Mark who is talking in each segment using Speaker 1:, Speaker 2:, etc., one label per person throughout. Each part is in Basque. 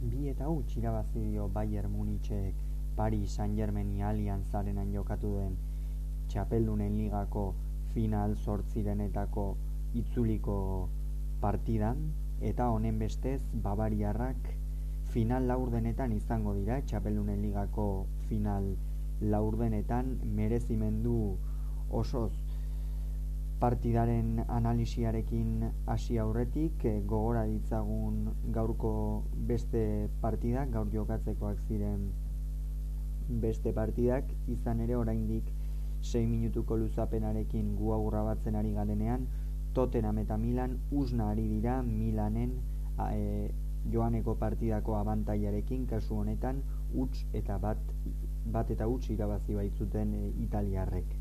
Speaker 1: Bi eta huts irabazi dio Bayern Munichek Paris Saint-Germaini Allianzarenan jokatu den Txapeldunen ligako final zortzirenetako itzuliko partidan. Eta honen bestez Bavariarrak final laurdenetan izango dira. Txapeldunen ligako final laurdenetan merezimendu osoz partidaren analisiarekin hasi aurretik e, gogora ditzagun gaurko beste partidak gaur jokatzekoak ziren beste partidak izan ere oraindik 6 minutuko luzapenarekin gu aurra batzen ari garenean Tottenham eta Milan usna ari dira Milanen e, joaneko partidako abantaiarekin kasu honetan huts eta bat bat eta huts irabazi baitzuten e, italiarrek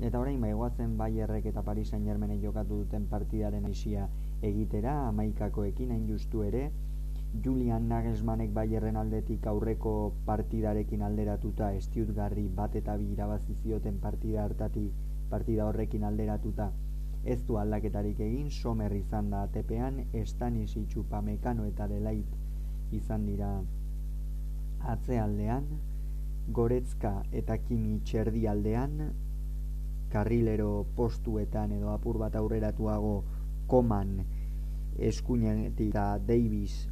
Speaker 1: Eta orain bai goazen Bayerrek eta Paris Saint-Germain jokatu duten partidaren isia egitera amaikakoekin hain justu ere Julian Nagelsmannek Bayerren aldetik aurreko partidarekin alderatuta Stuttgarri bat eta bi irabazi zioten partida hartati partida horrekin alderatuta ez du aldaketarik egin Somer izan da atepean Estanis Pamekano eta Delait izan dira atzealdean Goretzka eta Kimi Txerdi aldean karrilero postuetan edo apur bat aurreratuago koman eskuinetik eta Davis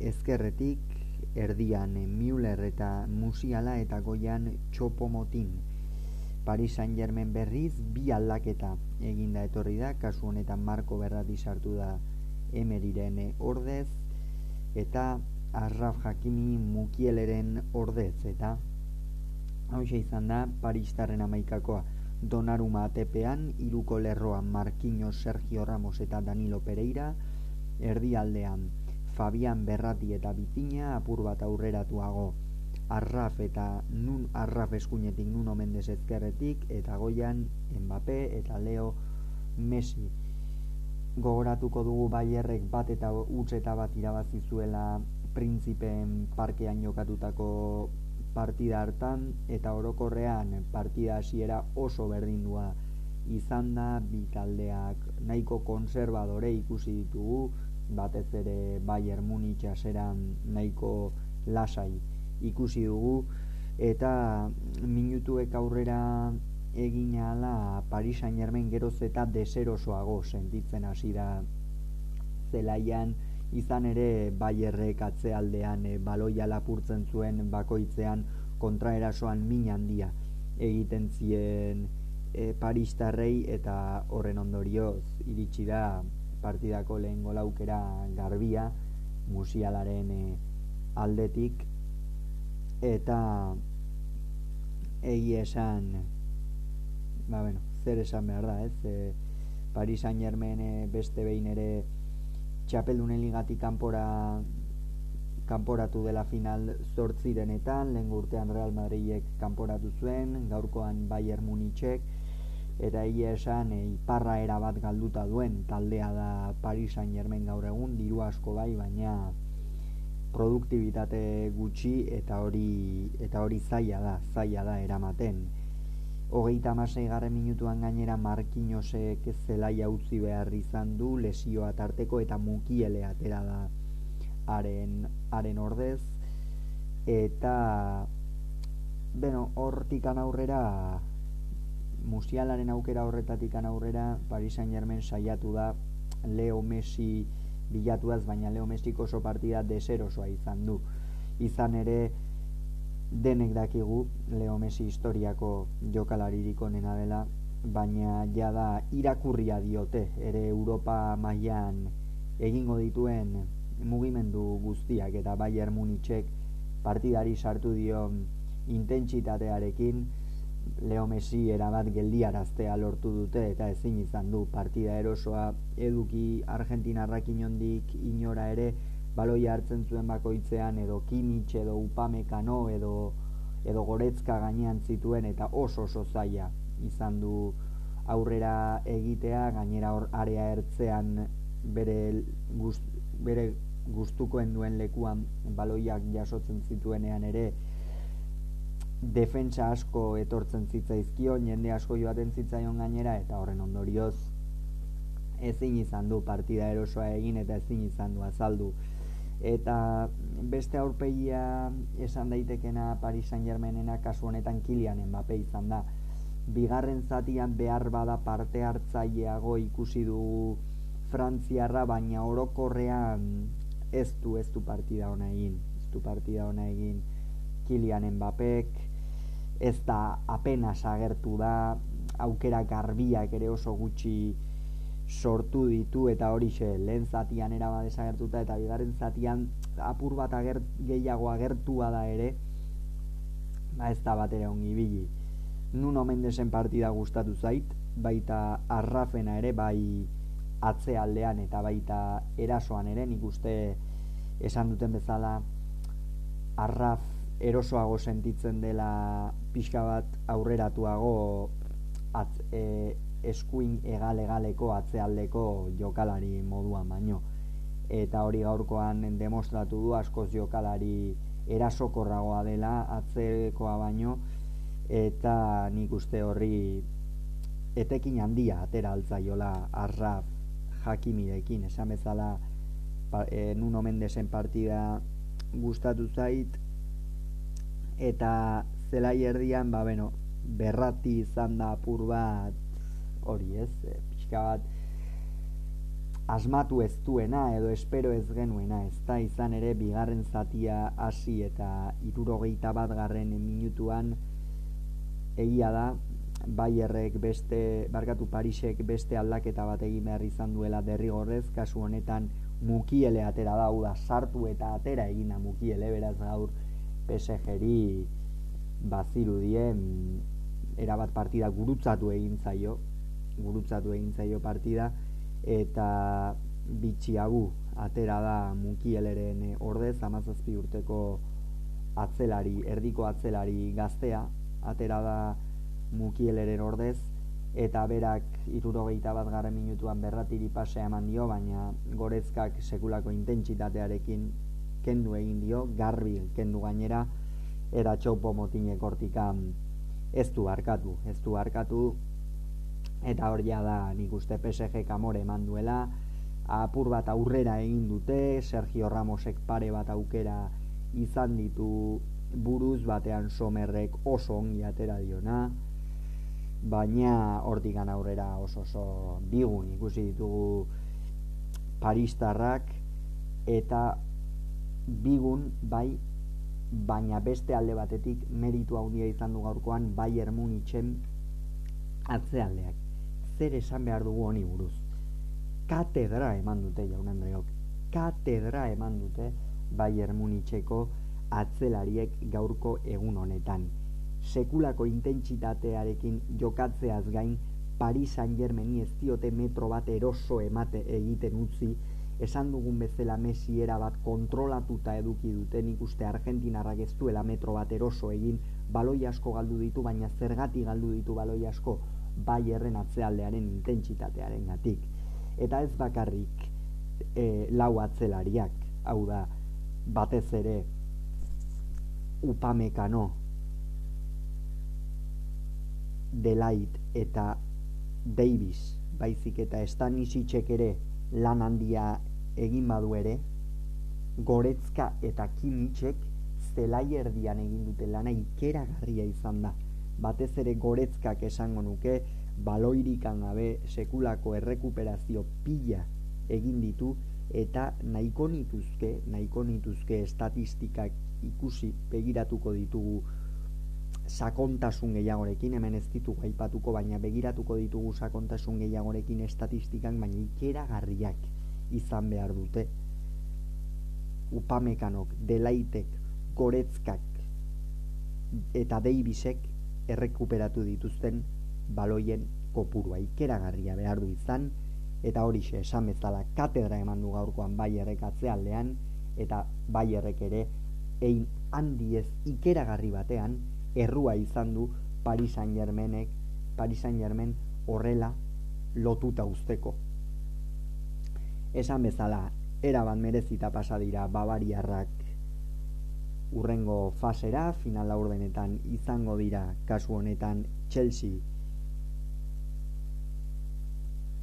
Speaker 1: ezkerretik erdian Müller eta Musiala eta goian Txopomotin. Paris Saint Germain berriz bi aldaketa eginda etorri da. Kasu honetan Marko Berrati sartu da Emeriren ordez eta Arraf Hakimi Mukieleren ordez. Eta hau izan da Paristarren amaikakoa Donaruma atepean, iruko lerroan Marquinhos, Sergio Ramos eta Danilo Pereira, erdialdean Fabian Berrati eta Bitina apur bat aurreratuago, Arraf eta nun Arraf eskuinetik Nuno Mendes ezkerretik eta goian Mbappé eta Leo Messi. Gogoratuko dugu Bayerrek bat eta utz eta bat irabazi zuela Printzipeen parkean jokatutako partida hartan eta orokorrean partida hasiera oso berdindua izan da bi taldeak nahiko konservadore ikusi ditugu batez ere Bayern Munich aseran nahiko lasai ikusi dugu. Eta minutuek aurrera egin ala Paris Saint-Germain geroz eta deserosoago sentitzen hasi da. Zelaian izan ere Bayerrek atzealdean e, baloia lapurtzen zuen bakoitzean kontraerasoan min handia egiten zien e, Paristarrei eta horren ondorioz iritsi da partidako lehen golaukera garbia musialaren e, aldetik. Eta egi esan ba, bueno, zer esan behar da ez? E, Paris Saint Germain beste behin ere txapeldunen ligatik kanpora kanporatu dela final zortzirenetan, lehen urtean Real Madridek kanporatu zuen, gaurkoan Bayern Munichek, eta egia esan e, iparra era bat galduta duen taldea da Paris Saint Germain gaur egun, diru asko bai, baina produktibitate gutxi eta hori eta hori zaila da, zaila da eramaten hogeita amasei garren minutuan gainera Markinosek zelaia utzi behar izan du lesioa tarteko eta mukiele atera da haren, haren ordez. Eta bueno, hortik aurrera musialaren aukera horretatik aurrera Paris Saint Germain saiatu da Leo Messi bilatuaz baina Leo Messi oso partida deserosoa izan du. Izan ere denek dakigu Leo Messi historiako jokalaririk onena dela, baina ja da irakurria diote ere Europa mailan egingo dituen mugimendu guztiak eta Bayern Munichek partidari sartu dio intentsitatearekin. Leo Messi erabat geldiaraztea lortu dute eta ezin izan du partida erosoa eduki Argentinarrak inondik inora ere baloia hartzen zuen bakoitzean edo Kimmich edo Upamecano edo edo Goretzka gainean zituen eta oso oso zaila izan du aurrera egitea gainera hor area ertzean bere gust, bere gustukoen duen lekuan baloiak jasotzen zituenean ere defentsa asko etortzen zitzaizkio, jende asko joaten zitzaion gainera eta horren ondorioz ezin izan du partida erosoa egin eta ezin izan du azaldu eta beste aurpegia esan daitekena Paris Saint-Germainena kasu honetan Kylian Mbappe izan da. Bigarren zatian behar bada parte hartzaileago ikusi du Frantziarra, baina orokorrean ez du ez du partida ona egin. Ez du partida ona egin Kylian Mbappek, ez da apenas agertu da, aukera garbiak ere oso gutxi sortu ditu eta hori xe, lehen zatian eraba desagertuta eta bigarren zatian apur bat ager, gehiago agertua da ere ba ez da bat ere ongi bili Nuno Mendesen partida gustatu zait baita arrafena ere bai atzealdean eta baita erasoan ere nik uste esan duten bezala arraf erosoago sentitzen dela pixka bat aurreratuago atz, e, eskuin egal-egaleko atzealdeko jokalari moduan baino. Eta hori gaurkoan demostratu du askoz jokalari erasokorragoa dela atzekoa baino. Eta nik uste horri etekin handia atera altzaiola arraf jakimirekin esan bezala e, Nuno Mendesen partida gustatu zait. Eta zelai erdian ba beno berrati izan da apur bat hori ez, e, pixka bat asmatu ez duena edo espero ez genuena ez da izan ere bigarren zatia hasi eta irurogeita bat garren minutuan egia da Bayerrek beste, barkatu Parisek beste aldaketa bat egin behar izan duela derrigorrez, kasu honetan mukiele atera da, da sartu eta atera egina mukiele, beraz gaur PSG-ri bazirudien erabat partida gurutzatu egin zaio, gurutzatu egin zaio partida eta bitxiagu atera da mukieleren ordez, amazazpi urteko atzelari, erdiko atzelari gaztea, atera da mukieleren ordez, eta berak irurogeita bat garren minutuan berratiri pasea eman dio, baina gorezkak sekulako intentsitatearekin kendu egin dio, garbi kendu gainera, era txopo motinek hortikan ez du arkatu, ez du arkatu, eta hor da nik uste PSG kamore eman duela. Apur bat aurrera egin dute Sergio Ramosek pare bat aukera izan ditu buruz batean somerrek oso ongi atera diona. Baina hortikan aurrera oso oso bigun ikusi ditugu paristarrak eta bigun bai baina beste alde batetik meritu handia izan du gaurkoan Bayern Munichen atzealdeak zer esan behar dugu honi buruz. Katedra eman dute, jaun Andreok. Katedra eman dute Bayern Municheko atzelariek gaurko egun honetan. Sekulako intentsitatearekin jokatzeaz gain, Paris Saint-Germaini ez diote metro bat eroso emate egiten utzi, esan dugun bezala Messi era bat kontrolatuta eduki duten ikuste Argentinarrak ez duela metro bat eroso egin, baloi asko galdu ditu, baina zergati galdu ditu baloi asko, bai erren atzealdearen intentsitatearen gatik. Eta ez bakarrik e, lau atzelariak, hau da, batez ere upamekano delait eta Davis baizik eta estanisitxek ere lan handia egin badu ere goretzka eta kimitxek zelai erdian egin dute lana ikeragarria izan da batez ere goretzkak esango nuke baloirikan gabe sekulako errekuperazio pila egin ditu eta nahiko nituzke, nahiko nituzke estatistikak ikusi begiratuko ditugu sakontasun gehiagorekin, hemen ez ditugu aipatuko, baina begiratuko ditugu sakontasun gehiagorekin estatistikan, baina ikeragarriak izan behar dute. Upamekanok, delaitek, goretzkak eta deibisek errekuperatu dituzten baloien kopurua. Ikeragarria behar du izan eta hori xe esan bezala katedra eman du gaurkoan baierrek atzealdean eta baierrek ere egin handi ez ikeragarri batean errua izan du Paris Saint Germainek Paris Saint Germain horrela lotuta usteko esan bezala eraban merezita pasa dira Bavariarrak urrengo fasera, final laurdenetan izango dira kasu honetan Chelsea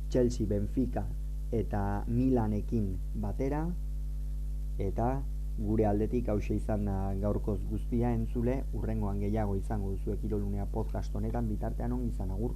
Speaker 1: Chelsea Benfica eta Milanekin batera eta gure aldetik hause izan da gaurkoz guztia entzule, urrengoan gehiago izango duzu ekirolunea podcast honetan bitartean ongi izan agur.